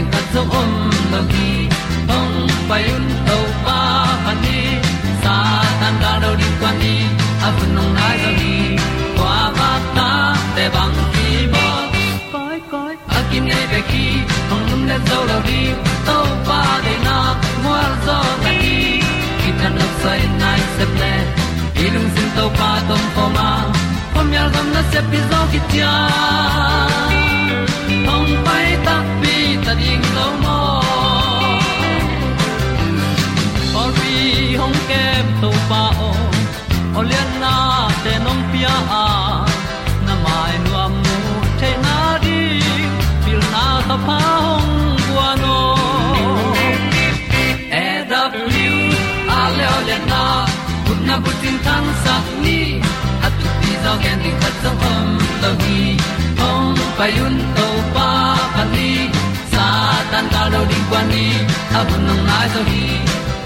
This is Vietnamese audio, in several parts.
ding khat zo om lo gi hong pai un to pa pa ni sa tan da do di kwan ni a bu nong nai zo ni kwa ba ta te bang ki bo koi koi a kim nei be ki hong lum le zo lo di to pa de na mo zo ta ni ki tan no sai nai se ple ilung sin to pa tom ko ma. Pom yal gam na se pi zo ki tu pi zo di khat zo om lo gi hong pai un to pa pa ni sa tan ka lo ding kwan ni a bu nang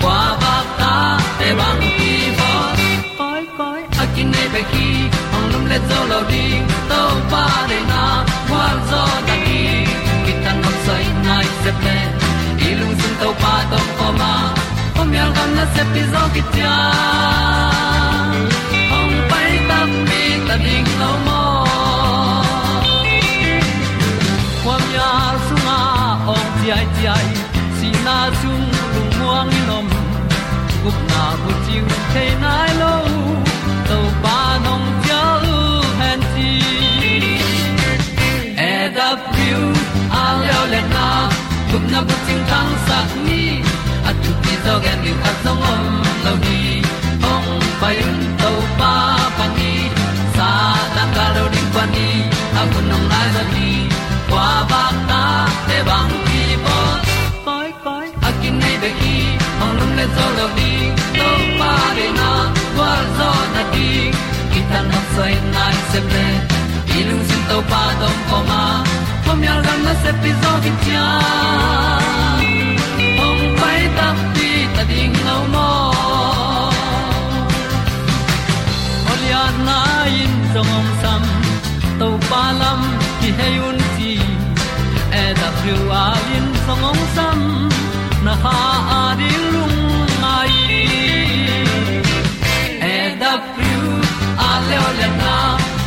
kwa ba ta te bang ki bo koi koi a kin nei pe ki hong lum le zo lo ding to pa de na kwa zo ta ki ki tan nok sai nai se ple ilung sun to pa tom ko ma. Pom yal gam na se pi zo ki ta ding lo mo kwam ya sunga ong ti ai ti ai si na chung lu muang ni nom gup na bu nai lo to pa nong pia lu han ti e da pru a leo le na gup na bu chiu tang sat ni. At tu ti zo gen ni at song om lo ni ong pai pa ni a bu nong lai za ni kwa ba ta te bang ki bo koi koi a kin nei be ki ong lum le zo lo ni to pa de na kwa zo na ti ki ta na sai nai se ple ilung sin to pa dom ko ma. Pom yal gam na se pi zo ki tia ong pai ta ti ta ding lo mo Olia na in zong om sam to pa lam ki hay un ti e da thru a in song ong sam na ha a di lung mai. E da thru a le o le na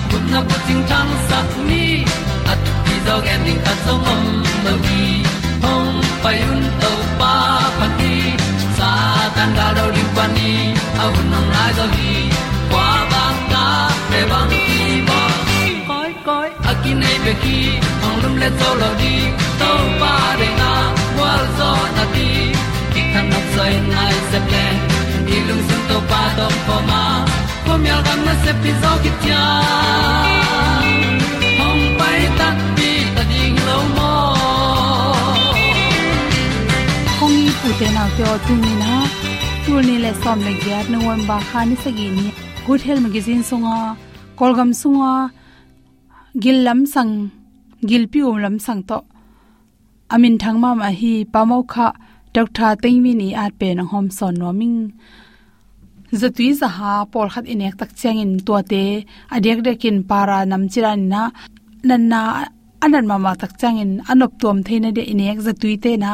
kun na ko ting tang sa ni at ti dog ending ta song om lo gi hong pai un to pa pa ti sa tan da do ri pa ni au nong lai do gi qua ba ta pe bang ki koi ki nei pe ki ong lum le zo lo di to pa de na wa zo na ti ki kan nok sai nai se ple ni lung sun to pa do po ma. Po mi al gam na se pi zo ki tia ong pai ta pi ta ding lo mo kong ni pu te na te tu ni na tu ni le som le gyat no wan ba kha ni sa gi ni good health magazine songa kolgam sunga gil lam sang, gil pi um lam sang to. Amin thang ma ma hi pamau kha dr tengmi ni at pe na hom son no ming. Zatui za ha por khat inek tak chang in to te adek dekin para nam chiran na, nan na, anan mama tak chang in, anop tom theina de inek zatui te na,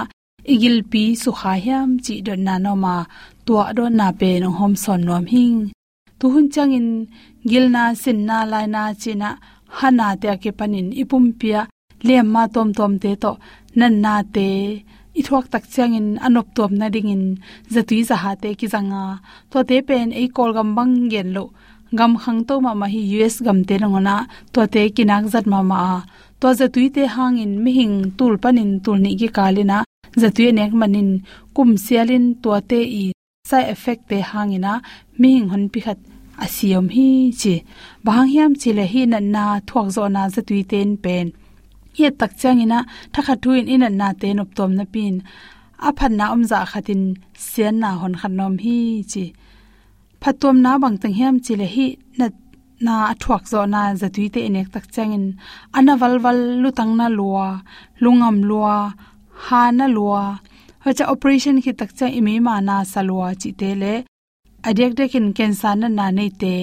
igil pi su kha hiam, chi don na no ma, tua do na pe na hom son no hing tu hun chang in, gil na sin na lai na chi na hana te ke panin ipum pia lem ma tom tom te to, nan na te i thuak tak chang in anop tom na ding in zatui za ha te ki zanga. To te pen ei kol gam bang gen lo, gam khang to ma ma hi us gam te rangona to te kinak zat ma ma. To zatui te hang in mi hing tul panin tul ni ki kalina zatui nek manin kum sialin to te i side effect te hangina mi hing hon pi khat asiam hi chi. Bang hiam chi le hi na na thuak zo na za tui ten pen. Ye tak chang changina thakha tuin in na ten op tom na pin. A phan na om za khatin sian na hon khan nom hi chi. Phatom na bang tang hiam chi le hi na na athuak zo na za tui te enek tak changin ana wal wal lu tang na lua, lungam lua, ha na lua. Hacha operation khi tak cha imi ma na salwa chi te le adek dekin kensa na na nei te.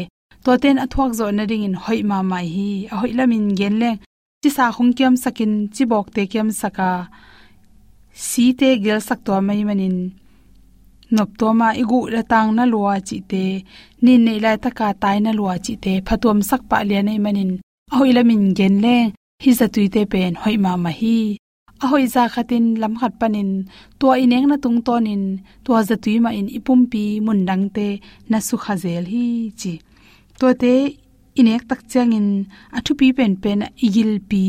To ten athuak zo na ring in hoi ma mai hi. A hoi lamin gen le. Chi sa khung kiam sakin, chi bok te kiam saka. Si te gel sak to mai manin. Nop to ma igu la tang na lua chi te. Ni nei lai ta ka tai na lua chi te. Phatom sak pa le nei manin. A hoi lamin gen le. Hi za tui te pen hoi ma ma hi ahoi za khatin lam khat panin. To ineng na tung tonin. To za tui ma in ipum pi mun dang te na su khazel hi chi. To te inek tak changin athu pi pen pen igil pi.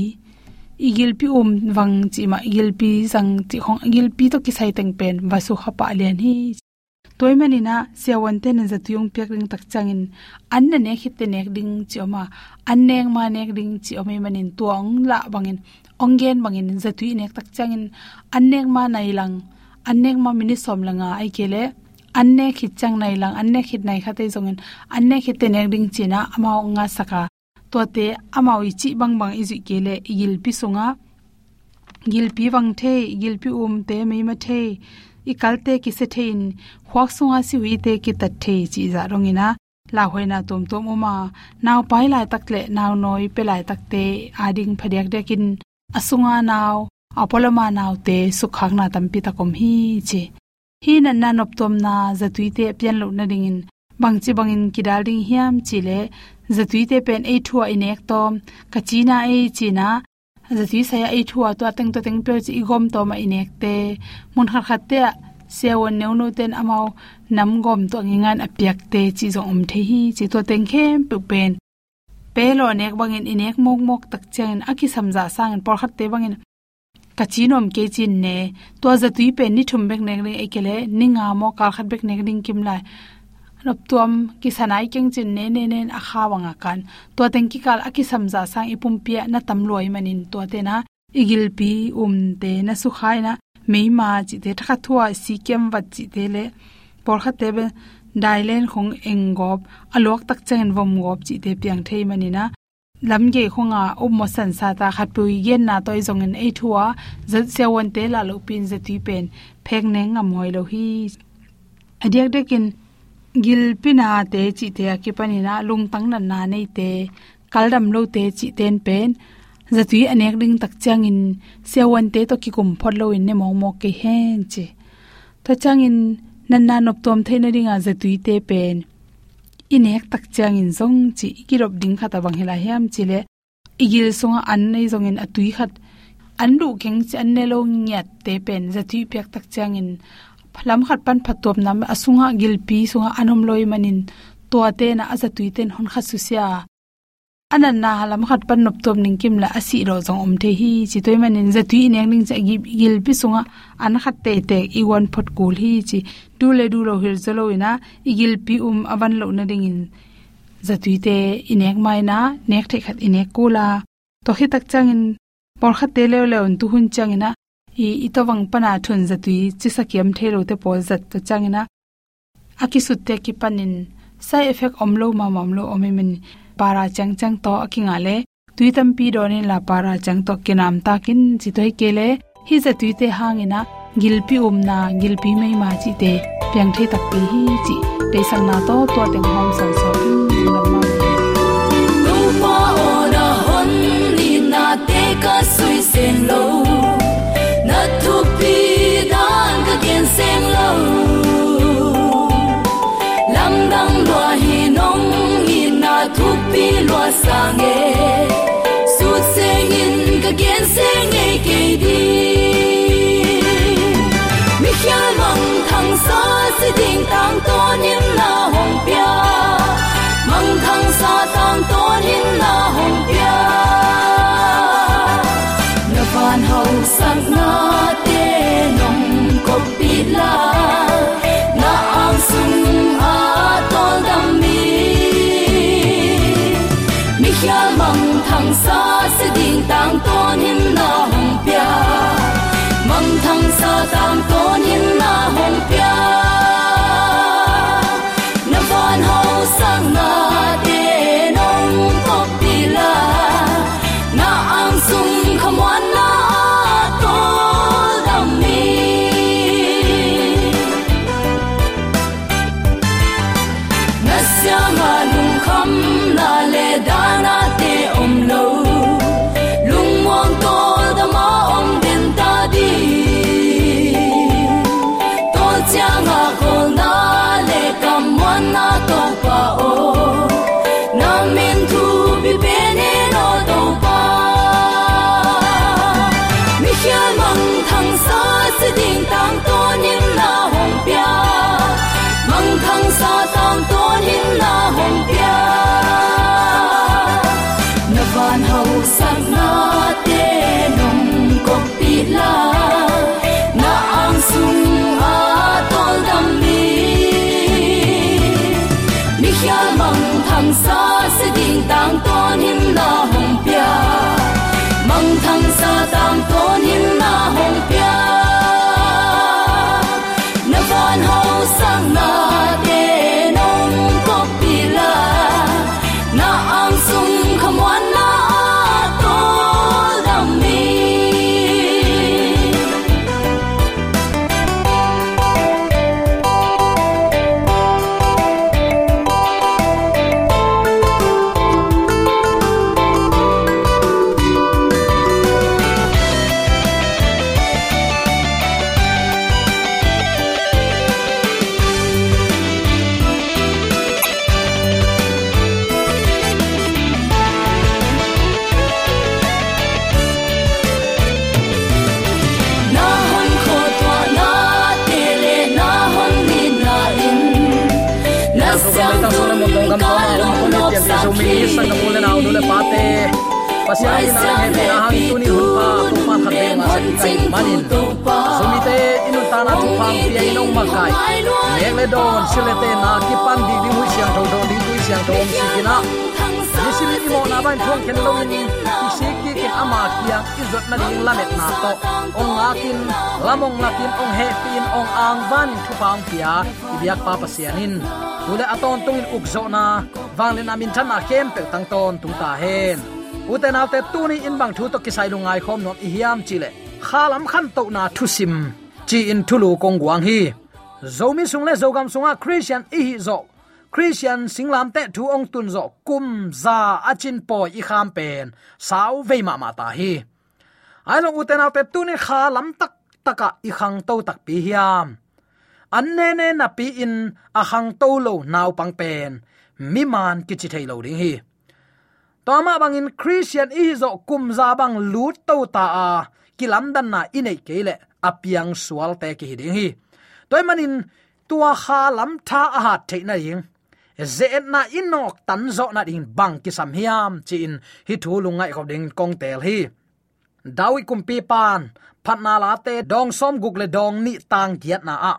Igil pi um wang chi ma igil pi sang ti khong. Igil pi to ki sai teng pen. Wasu khapa lian hi toy mani na sewon ten za tuyong pek ring tak changin an na ne khit te nek ding chi oma. An neng ma nek ding chi omi manin tuang la bangin ongen bangin za tui nek tak changin. An nek ma nai lang an ma mini som langa ai kele anne khit chang nai lang anne khit nai khate zongin anne khit te nek ding china, amao nga saka. To te amao chi bang bang izi kele igil pi sunga gil pi wang the gil pi um te me ma the i kal te ki se the in khwak sunga si wi te ki ta the chi za rongina. La hoina tom tom uma naw pai lai tak le naw noi pe lai tak te, ading phadiak dekin asunga naw apolama naw te sukhak na tampi takom hi che hi nan nan nop tom na zatui te pian lo na ding in bang chi bang in kidal ding hiam chi le. Zatui te pen e thua in ek tom. Kachina e chi na. Zatui sa e thua to ateng to teng pe chi igom to ma in ek te. Mun khar khat te sewon neu no ten amao nam gom to ngingan apiak te chi zo om the hi. Chi to teng khem pu pen pelo nek bangin, inek mok mok tak chen aki samja sang, por khat te bangin. Ka chinom ke chin ne to za tui pe ni thum bek nek re ekele ninga mo kal khat bek nek ring kim lai. Rop tuam ki sanai keng chin ne ne ne, a kha wanga kan. To teng ki kal aki samja sang e ipum pia na tam loi manin. To te na, igil pi um te na su khai na, mei ma chi te thakha thua, si kem wat chi te le. Por khat te be dailen khong engop alok tak chen vom gop chi te piang thei manina lamge khonga ummo san sa ta khat pui gen na toy zong en ei thua, zat se won te la lo pin za ti pen, phek ne nga moi lo hi. Adiak de kin gil pina te chi te ki pani na, lung tang na na nei te kaldam lo te chi ten pen. Zatui anek ding tak chang in se won te to ki kum phot lo in ne mo mo ke hen che. Ta chang in nan na nop tom theina ringa za tui te pen inek tak chang in zong chi ikirop ding khata bang hela hiam chile. Igil songa an nei zong in atui khat an du keng chi an ne lo nyat te pen za tui pek tak chang in phalam khat pan phatop nam asunga gilpi sunga anom loi manin. To te na aza tuiten hon kha sia anan na halam khat pan nop tom ning kim la asi ro jong om the hi. Chi toy manin za tui nek ning cha gi gil pi sunga. An khat te te i wan phot kul hi chi du le du lo hil zalo ina. Igil pi um aban lo na ding in za tui te inek mai na. Nek the khat inek kula to hi tak chang in por khat te le le un tu hun chang ina. I itawang pana thun za tui chi sakiam the lo te pol zat to chang ina. Aki sut te ki panin side effect omlo ma mamlo omi min para chang chang to akinga le tuitam pi don in la para chang to kinam takin chitoi kele hi za tui tuite hangina gilpi umna gilpi mai ma chi te pyang the tak pi hi chi te sang na to to teng hom san so nam ma no pa ona hon ni na te ka sui sen lo sa si ding tang to nim na hong pia mong thang sa tang to nim na hong pia na van hau sang na te nong ko pi la. Na sang Tang tum mo tong kam ka to lung mo nok ne sa so mi khi san ko le na du le pate pasya ni na he na hang tu ni hun pa tu pa khat be ma sa kai manin so te inu ta na tu phang pia nong ma kai le le don sile te na ki pan di di hu siang tho don di tu siang tho om si kina nisili imo na ban thong ken lo in ki se ki kin ama kiang izot na ding la net na to. Ong akin lamong lakin ong he pin ong ang van thu phang pia ibiak pa pasianin tule aton tungin ukzo na. Wanglin amin chan na kem pe tang ton tung ta hen. Uten alte tuni in bang thu to kisai lungai khom nom i hiam chile khalam khan to na thu sim. Chi in thulu kong guang hi. Zomi sungle zogam sunga christian i hi zo. Christian singlam te thu ong tun zo. Kum za achin po i kham pen. Sau ve ma ma ta hi. Ai lo uten alte tuni khalam tak taka i khang to tak pi hiam an ne ne na pi in a hang to lo naw pang pen. Mi man ki chi thei lo ding hi. Băng in christian i zo kum za bang lut to ta a. Kilam dan na inei kele apiang sual te ki ding hi. Toy manin tua kha lam tha a hat te na ying. Ze na inok tan zo na ding bang ki sam hiam chin hi thu lungai ko ding kong tel hi. Dawi kumpi pan. Phatna la te dong som gukle dong ni tang kiat na a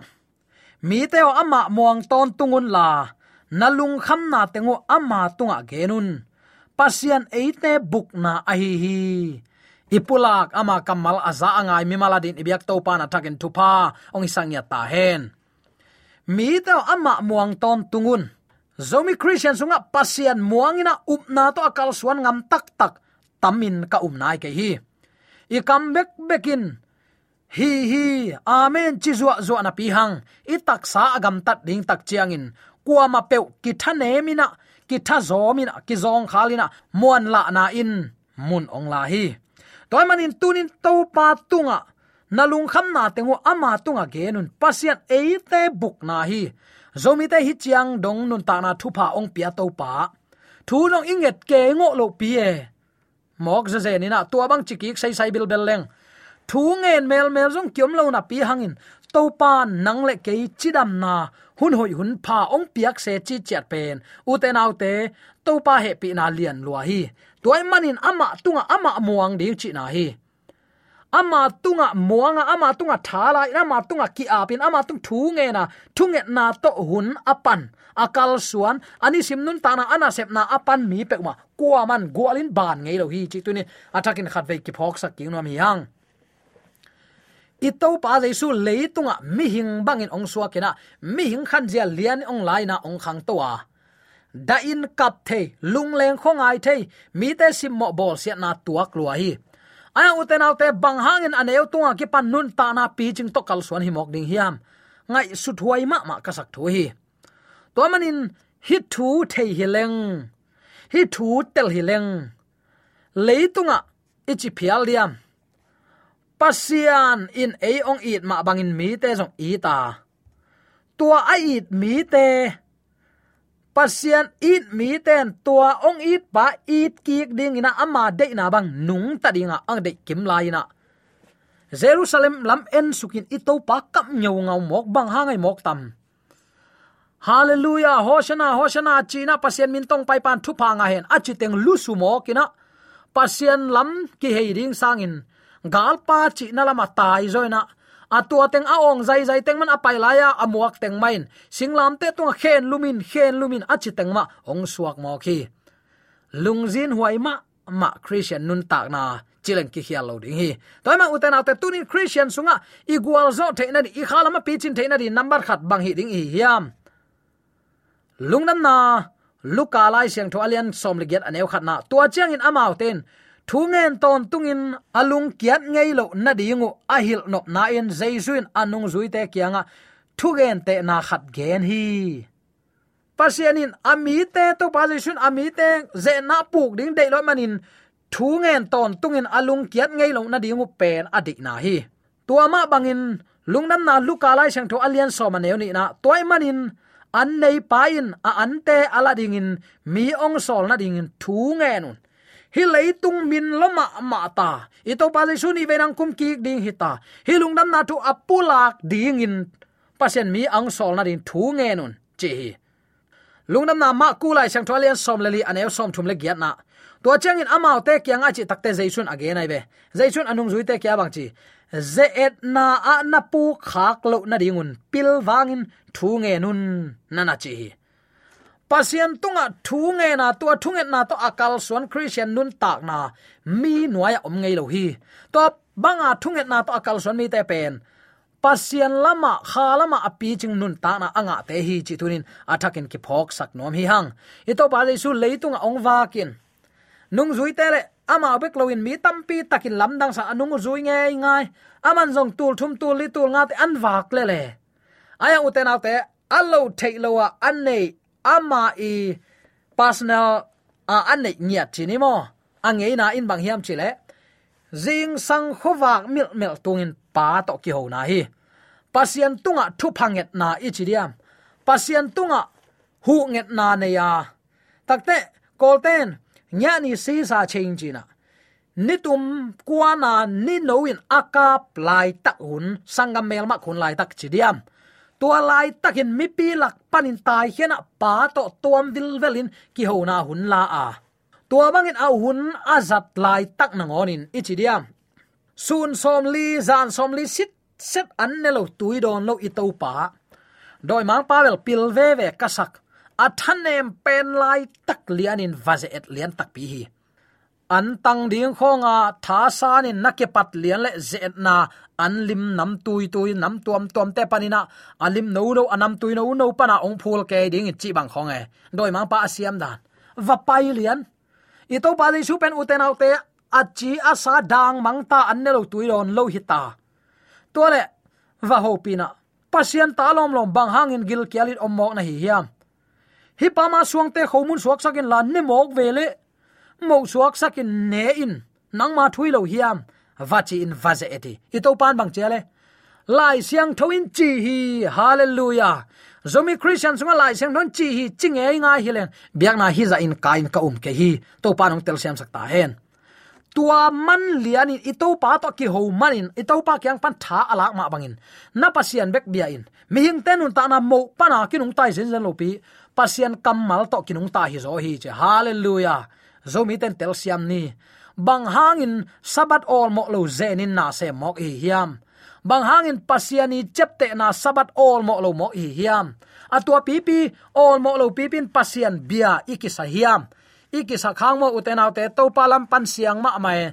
mi teo ama muang ton tungun la nalung kham na tengo ama tunga genun. Pasian eite buk na ahi hi ipulak ama kamal aza angai mi maladin ibyak to pa na thakin thupa ong isangya ta hen. Mi teo ama muang ton tungun. Zomi christian sunga pasian muangina upna to akal suan ngam tak tak, tamin ka umnai ke hi. I comeback bekin hi hi. Amen. Chi zuwa zuwa na pi hang. I tak sa agam tat ding tak chiangin. Kwa ma pe ki tha ne mina ki tha zo mina ki zong khalina muan la na in. Mun ong la hi. Toy manin tunin to pa tunga. Nalung kham na tengu ama tunga genun pasian te buk na hi. Zomi te hi chiang dong nun ta na thu pha ong pia to pa. Thu long inget ke ngo lo pi e. Mok ze ze ni na, tua bang chiki sai sai bil bel leng thu ngen mel mel zong kiom lo na pi hangin. To pa nang le ke chidam na. Hun hoi hun pha ong piak se chi chat pen. U te nau te to pa he pi na lian lua hi. Toy manin ama tunga ama muang ding chi na hi. Ama tunga muanga ama tunga thala ama tunga ki apin ama tung thu nge na. Thu nge na to hun apan. Akal suan, ani simnun tana ana sep na apan mi pekma kwa man gwalin ban ngei lo hi chi tunin atakin khat ve ki phok sak ki nom hi hang ito pa jaisu leitunga mi hing bangin ong suwa kena mi hing khan zia lian ong lai na ong khang towa da in kap the lung leng khong ai the mi te sim mo bol sia na tuak lua hi. Aya uten autte bang hangin aneu tunga ki pan nun ta na pi ching to kal suan hi mok ding hiam. Ngai su thuai ma ma ka sak thu hi. To manin, hi thu thei hi leng. Hi thu tel hi leng. Leitunga ichi phial liam pasian in ei ong it ma bangin mi te jong i ta. Tua ai it mi te. Pasian it mi ten tua ong it pa it kik ding ina ama de na bang nung ta dinga ang de kim lai na jerusalem lam en sukin ito pa kam nyau ngau mok bang hangai mok tam. Hallelujah, hoshana hoshana, china, pasian min tong pai pan thu pa nga hen. Achi teng lu su mo kina pasian lam ki hei ding sangin galpa chi na lama tai zoina atua teng a ong zai zai teng man apai laya amuak teng main. Singlam te tung khen lumin khen lumin achi teng ma, ong suak mo khi. Lungzin huai ma ma christian nun tak na chilen ki hial lo ding hi. Toy ma uten autte tunin christian sunga igual zo the na i khala ma pi chin the na di, number khat bang hi ding hi hiam. Lungnam na, luka lai siang tho alian som le get anew khat na. Tua chiang in amau ten thu ngen ton tungin alung kiat ngei lo na dingu, a hil nop na in zaizuin anung zui te kianga thu gen te na khat gen hi. Pasianin ami te to pa jaisun ami te ze na puk ding dei lo manin thu ngen ton tungin alung kiat ngei lo na dingu pen adik na hi. Tua ma bangin lungnam na luka lai sang tho alian so ma neu ni na, toy manin, an nei pain a ante ala dingin, mi ong sol na dingin thu ngen un hi leitung min lama ma ta. Ito pa le suni venang kum ki ding hita. Hi lungdam na tu apulak ding in. Pasien mi ang sol na din thu nge nun. Chi hi. Lungnam na ma ku lai sang tholian som leli anew som thum le giat na. To chang in amau te kyang a chi takte zaisun again ai be zaisun anung zui te kya bang chi. Ze et na a na pu khak lo na dingun pil wangin thu nge nun. Nana chi hi pasien tunga thu nge na to thu nge na to akal suan christian nun tak na, mi nuaya om ngei lo hi. To banga thu nge na to akal suan mi te pen. Pasien lama, kha lama api ching nun ta na anga te hi chi tunin. Athakin ki phok sak nom hi hang. Ito ba le su leitung ong wa kin. Nung zui te le, ama bek loin mi tampi takin lamdang sa anung zui nge ngai. Aman zong tul thum tul li tul nga te an wak le le. Aya uten autte allo theilowa an nei ama i personal à, a ane nei chỉ chini mo. Ấy na in bang hiam chile zing sang khowak mil mel tungin pa to ki ho na hi. Pasien tunga thu phanget na ichidiam pasien tunga hu nget na ne ya takte kolten nya ni si sa change na. Nitum kwana ni noin akap plai tak hun sangam mel ma khun lai tak chidiam tua lai takin mi pi lak panin tai hiana pa to tuam vil velin ki ho na hun la a. Tua bangin a hun azat lai tak na ngonin ichidiam sun som li, zan som li, sit, set an ne lo tui don lo itau pa. Doi mang pa vel pil ve ve kasak a than em pen lai tak lianin vaze et lian tak pi hi. An tang ding khonga tha sanin nakepat lian le zetna na an lim nam tui tui nam tuam tuam te panina alim no no anam tui no no pana ong phul ke ding chi bang khong e. Doi mang pa siam dan. Va pai lian. I to pa dei su pen uten autte achi asa dang mang ta an ne lo tui ron lo hita to le, va ho pina pasian ta lom lom bang hangin gil kyalit omok na hi hiam. Hi pa ma suang te khomun suak sakin lan ne mok vele mo suak sakin ne in. Nang ma thui lo hiam vachi in vaze eti. Ito pan bang chele lai siang thoin chi hi. Hallelujah. Zomi christian sunga lai siang non chi hi. Ching e nga hilen biak na hi za in kain ka um ke hi. To panong tel siam sakta hen. Tua man lianin ito pa to ki ho manin ito pa kyang pan tha ala ma bangin na pasian bek bia in. Mi hing tenun ta na mo pana kinung tai zen zen lopi pasian kamal to kinung ta hi zo hi che. Hallelujah. Zomi ten tel siam ni bang hangin sabat all mo lo zenin na se mok hi hiam. Bang hangin pasiani chepte na sabat all mo lo mo hi hiam. Atua pipi all mo lo pipin pasian bia ikisa hiam. Ikisa khang mo utena te to palam pan siang ma mai.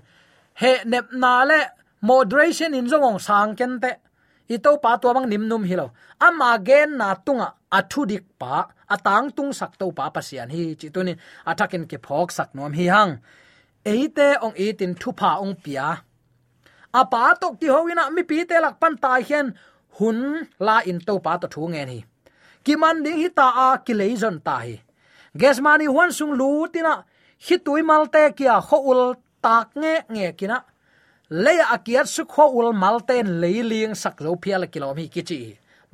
He nep na le moderation in zongong sang kente ito pa to bang nim num hilo. Ama gen na tunga athu dik pa, atang tung sak to pa pasian hi chitunin athakin ke phok sak nom hi hang eite ong itin thupa ong pia. Apa to ki hoina mi pi te lak pan tai hian hun la in to pa to thu nge ni. Ki man ding hi ta a ki leizon ta hi. Gesmani huan sung lu tina hi tui malte kia kho ul tak nge nge kina le akiat su kho ul malten leiling sak zo hi ki chi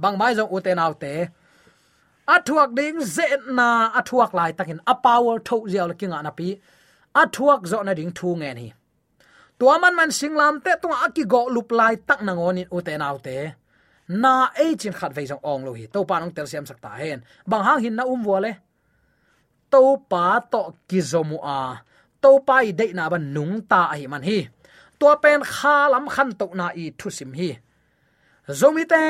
bang mai zo uten autte athuak ding ze na athuak lai takin. A power tho zial kinga na pi athuak zo na ding thu nge ni. Tua man man singlam te tung aki go lup lai tak na ngon in uten autte na e chin khat ve jong ong lo hi. To pa nong tel siam sakta hen. Bang hang hin na um wale to pa to kizomu a. To pa i de na ban nung ta hi man hi. Tua pen kha lam khan to na i thu sim hi. Zomi te,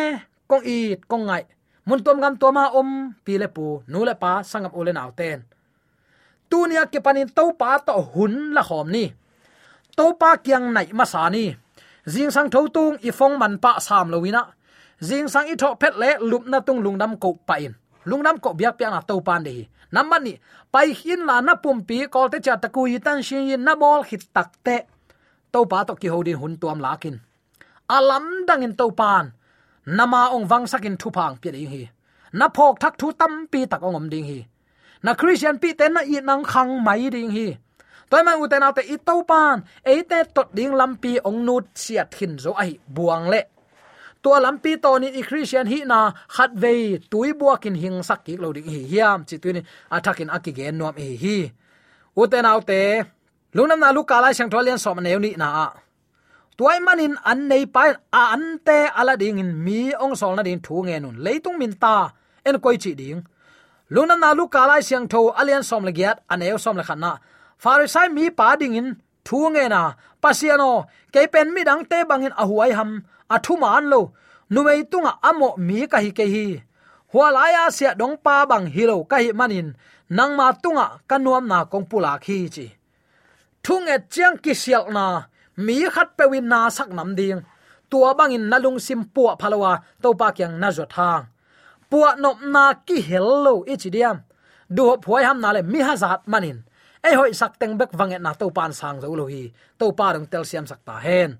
kong i, kong ngai. Mun tom gam to ma om, pi le pu, nu le pa sangam ole naw tunia tu nia ke panin to pa to hun la khom ni. To pa kyang nai ma sa ni. Jing sang tho tung i phong man pa sam lowina jing sang i tho phet le lup na tung lungdam ko pa in. Lungnam ko biak pian na to pan de namman ni, pai hin la na pum pi kol te cha ta ku yi tan shin yin na bol hit tak te. To pa to ki hodin hun tuam lakin alam dang in to pan nama ong wang sakin thu phang pi ding hi. Na phok thak thu tam pi tak ong om ding hi na christian pi ten na i nang khang mai ding hi. Toy man u te na te i to pan e te tot ding lampi ong nut siat thin zo ai buang le. Tua lampi to ni i christian hi na khat ve tui buakin hing sak ki lo ding hi hiam, chi tu ni athakin akige nom e hi. U te na te lungnam na lu kala sang tholian som ne ni na a. Tuai manin an nei pa a an te ala ding in mi ong sol na ding thu nge nun. Leitung min ta, en koi chi ding lungnam na lu kala siang tho alian som le giat aneu som le khanna farisai mi pa ding in thu nge na pasiano ke pen mi dang te bangin ahuai ham athu man lo nuwei tunga amo mi ka hi ke hi hualaya sia dong pa bang hilo ka hi manin. Nang ma tunga kanuam na kong pula khi chi thung et chiang ki sial na. Mi khat pe win na sak nam ding. Tua bangin nalung sim pu phalawa to pa kyang na zo thang puwa nop na ki hello ichidiam du phuai ham na le mi hazat manin. Ai hoi sak teng bek wanget na to pan sang zo lo hi to pa dong tel siam sak ta hen.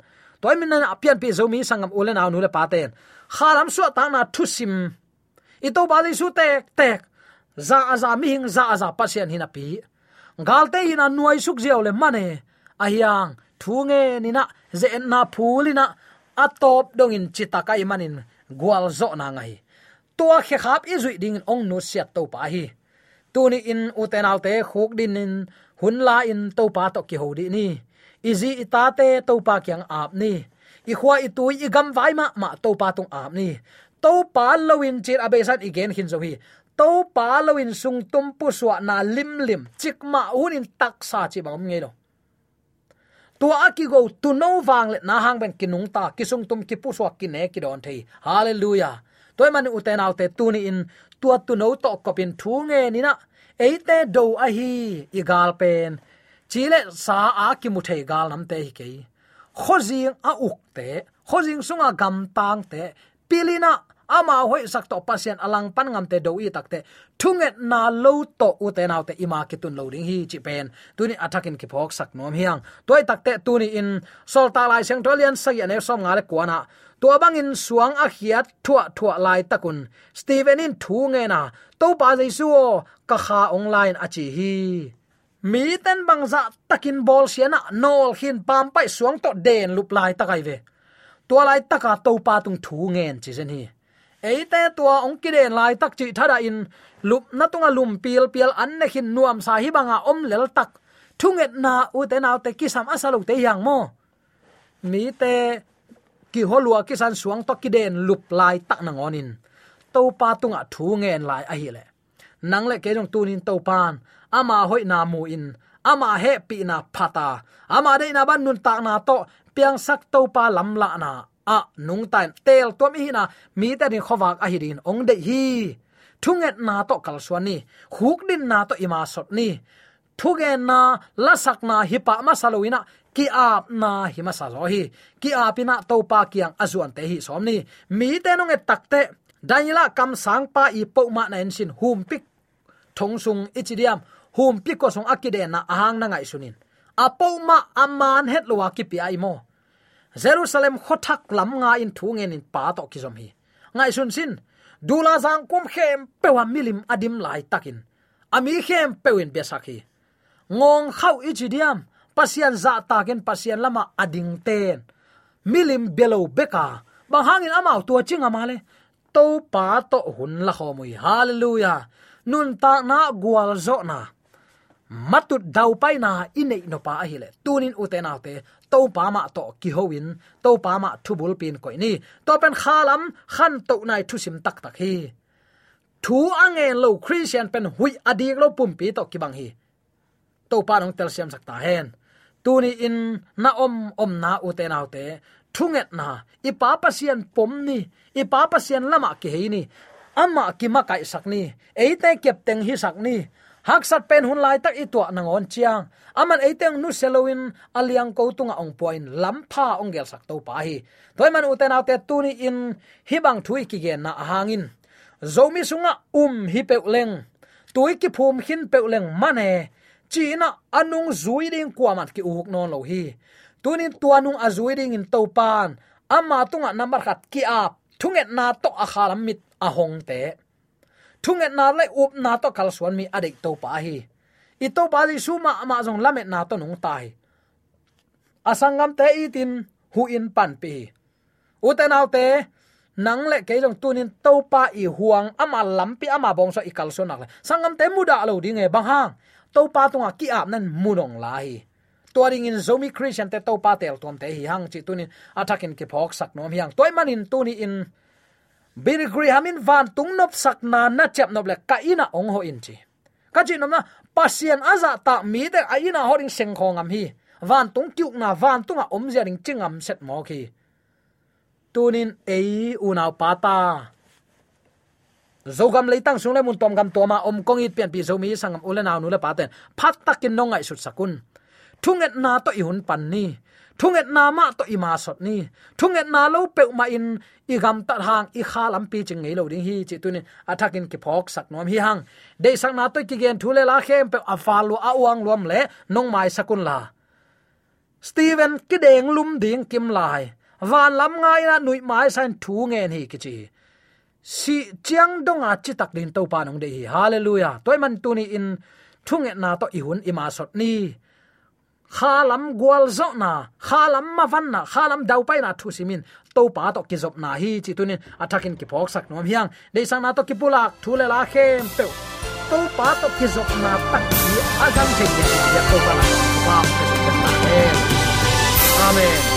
Toy min na apian pi zomi sangam ulen aw nu le paten. Khalam su ta na thu sim i to ba su tek tek. Za za mi hing za za pasien hina pi. Galte ina nuai suk jiao le mane. Ahyang thu nge ni na ze na phulina. Atop dong in chita kai manin. Gwal zo na ngai tua khe khap i zui ding ong no siat to pa hi. Tuni in uten te khuk din in hun la in to pa to ki ho di ni izi itate to pa kyang ap ni. I khwa i tu i gam vai ma ma to pa tung ap ni. To pa lowin chir abesan igen hin zo hi. To pa lowin sung tum pu suwa na lim lim chik ma un in tak sa chi bang nge tu tua aki go tu no wang le na hang ben kinung ta kisung tum ki pu suwa ki ne ki don thei hallelujah toy man u te nau te tu ni in tua tu no to kopin thu nge ni na. Eite do a hi igal pen chile sa a ki mu thei gal nam te hi ke khozing a uk te khozing sunga gam tang te pilina ama hoi sak to pasien alang pan ngam te do i takte thunget na lo to u te naw te ima ki tun lo ding hi chi pen. Tuni attacking ki phok sak nom hiang. Toy takte tuni in sol ta lai seng tolian sa ya ne som ngale kwana to bang in suang a khiat thua thua lai takun. Steven in thu nge na. To pa jaisu ka kha online achi hi. Mi ten bang za takin bol siana nol hin pam pai suang to den lup lai takai ve. Tua lai taka to pa tung thu ngen chi zen hi eite tua ong kiden lai tak chi thada in. Lup na tunga lum pil pil an ne hin nuam sa hi banga om lel tak. Thunget na u te naw te kisam asalu te yang mo. Mi te ki holua kisan suang to kiden lup lai tak nang onin to pa tunga thu ngen lai a hi le. Nang le ke jong tunin to pan ama hoi na mu in. Ama he pi na phata. Ama de na ban nun tak na to. Piang sak to pa lam la na a nung tan tel tom hi na, mi ta din khowak a hi din ong de hi. Thunget na to kal swani huk din na to ima sot ni. Thuge na, lasak na hipa ma saloina ki ap na hi ma sa hi. Ki apina to pa kiang azuan te hi som ni. Mi te nong e takte daniela kam sang pa i po ma na en sin hum pik thong sung ichidiam hum pik ko song akide na ahang na ngai sunin. Apo ma aman het lo ki pi ai mo jerusalem khothak lam nga in thu ngen in pa to ki hi. Ngai sun sin, dula jang kum khem pewa milim adim lai takin. Ami khem pewin besaki ngong khau ichidiam pasian za taken pasian lama ading ten. Milim belo beka, bang hangin amau tua chinga male to pa to hun la khomui. Hallelujah. Nun ta na gwal zo na. Matut dau pai na inei no pa ahile tunin uten autte to pa ma to ki hoin to pa ma thubul pin koi ni to pen khalam khan to nai thu sim tak tak hi thu ange lo christian pen hui adik lo pum pi to ki bang hi to pa nong tel siam sakta hen tuni in na om om na uten autte thunget na ipa pasian pom ni ipa pasian lama ki heini ama ki ma kai sakni eite kep teng hi sakni hak sat pen hun lai tak itwa nang nangon chiang. Aman eiteng nu selowin aliang ko tunga ong point lampha ong gel sak to pa hi. Toy man uten autte tuni in hibang thui ki gen na hangin zomi sunga um hi pe leng. Tui ki phum hin pe leng mane china anung zui ding kwamat ki uk non lo hi. Tunin tuanung azui ding in topan ama tunga number khat ki ap. Thunget na to akhalam mit ahong te thunget na le up na to kal suan mi adik to pa hi. I to pa li suma ma jong lamet na to nung tai asangam te tin hu in pan pi u te nang le keilong tunin to pa i huang ama lampi ama bong so ikal so nak sangam te muda lo ding e bang hang. To pa tunga ki ap nan munong lai tuaring in zomi christian te to pa tel tom te hi hang chi tunin atakin ki phok sak nom hiang. Toy manin tuni in bir grihamin van tung nop sak na na chep nop le ka ina ong ho in chi. Ka chi nom na, pasien aza ta mi de a ina horing seng khong am hi. Van tung kyuk na, van tung a om zia ring chingam set mo khi. Tunin ei unau pata zogam leitang sung le mun tom gam toma om kong it pian pi zomi sangam ulenaw nu le paten phat takin nongai sut sakun. Thunget na to i hun pan ni thunget na ma to ima sot ni. Thunget na lo pe ma in, i gam tat hang, i kha lam pi ching ngei lo ding hi chi tunin attacking ki phok sak nom hi hang. De sang na to ki gen thule la khem pe afalu a uang lom le, nong mai sakun la. Steven ki deng lum ding kim lai. Van lam ngai na nui mai san thu nge ni ki chi. Si chiang donga chi tak din to pa nong de hi hallelujah. Toy man tu ni in, thunget na to i hun ima sot ni. Khalam gwal zo na khalam ma van na khalam dau pai na thu simin to pa to ki zop na hi chi tunin athakin ki phok sak nom hiang de sang na to ki pulak thu le la khem pe to pa to ki zop na tak hi azam che ya to pa la pa amen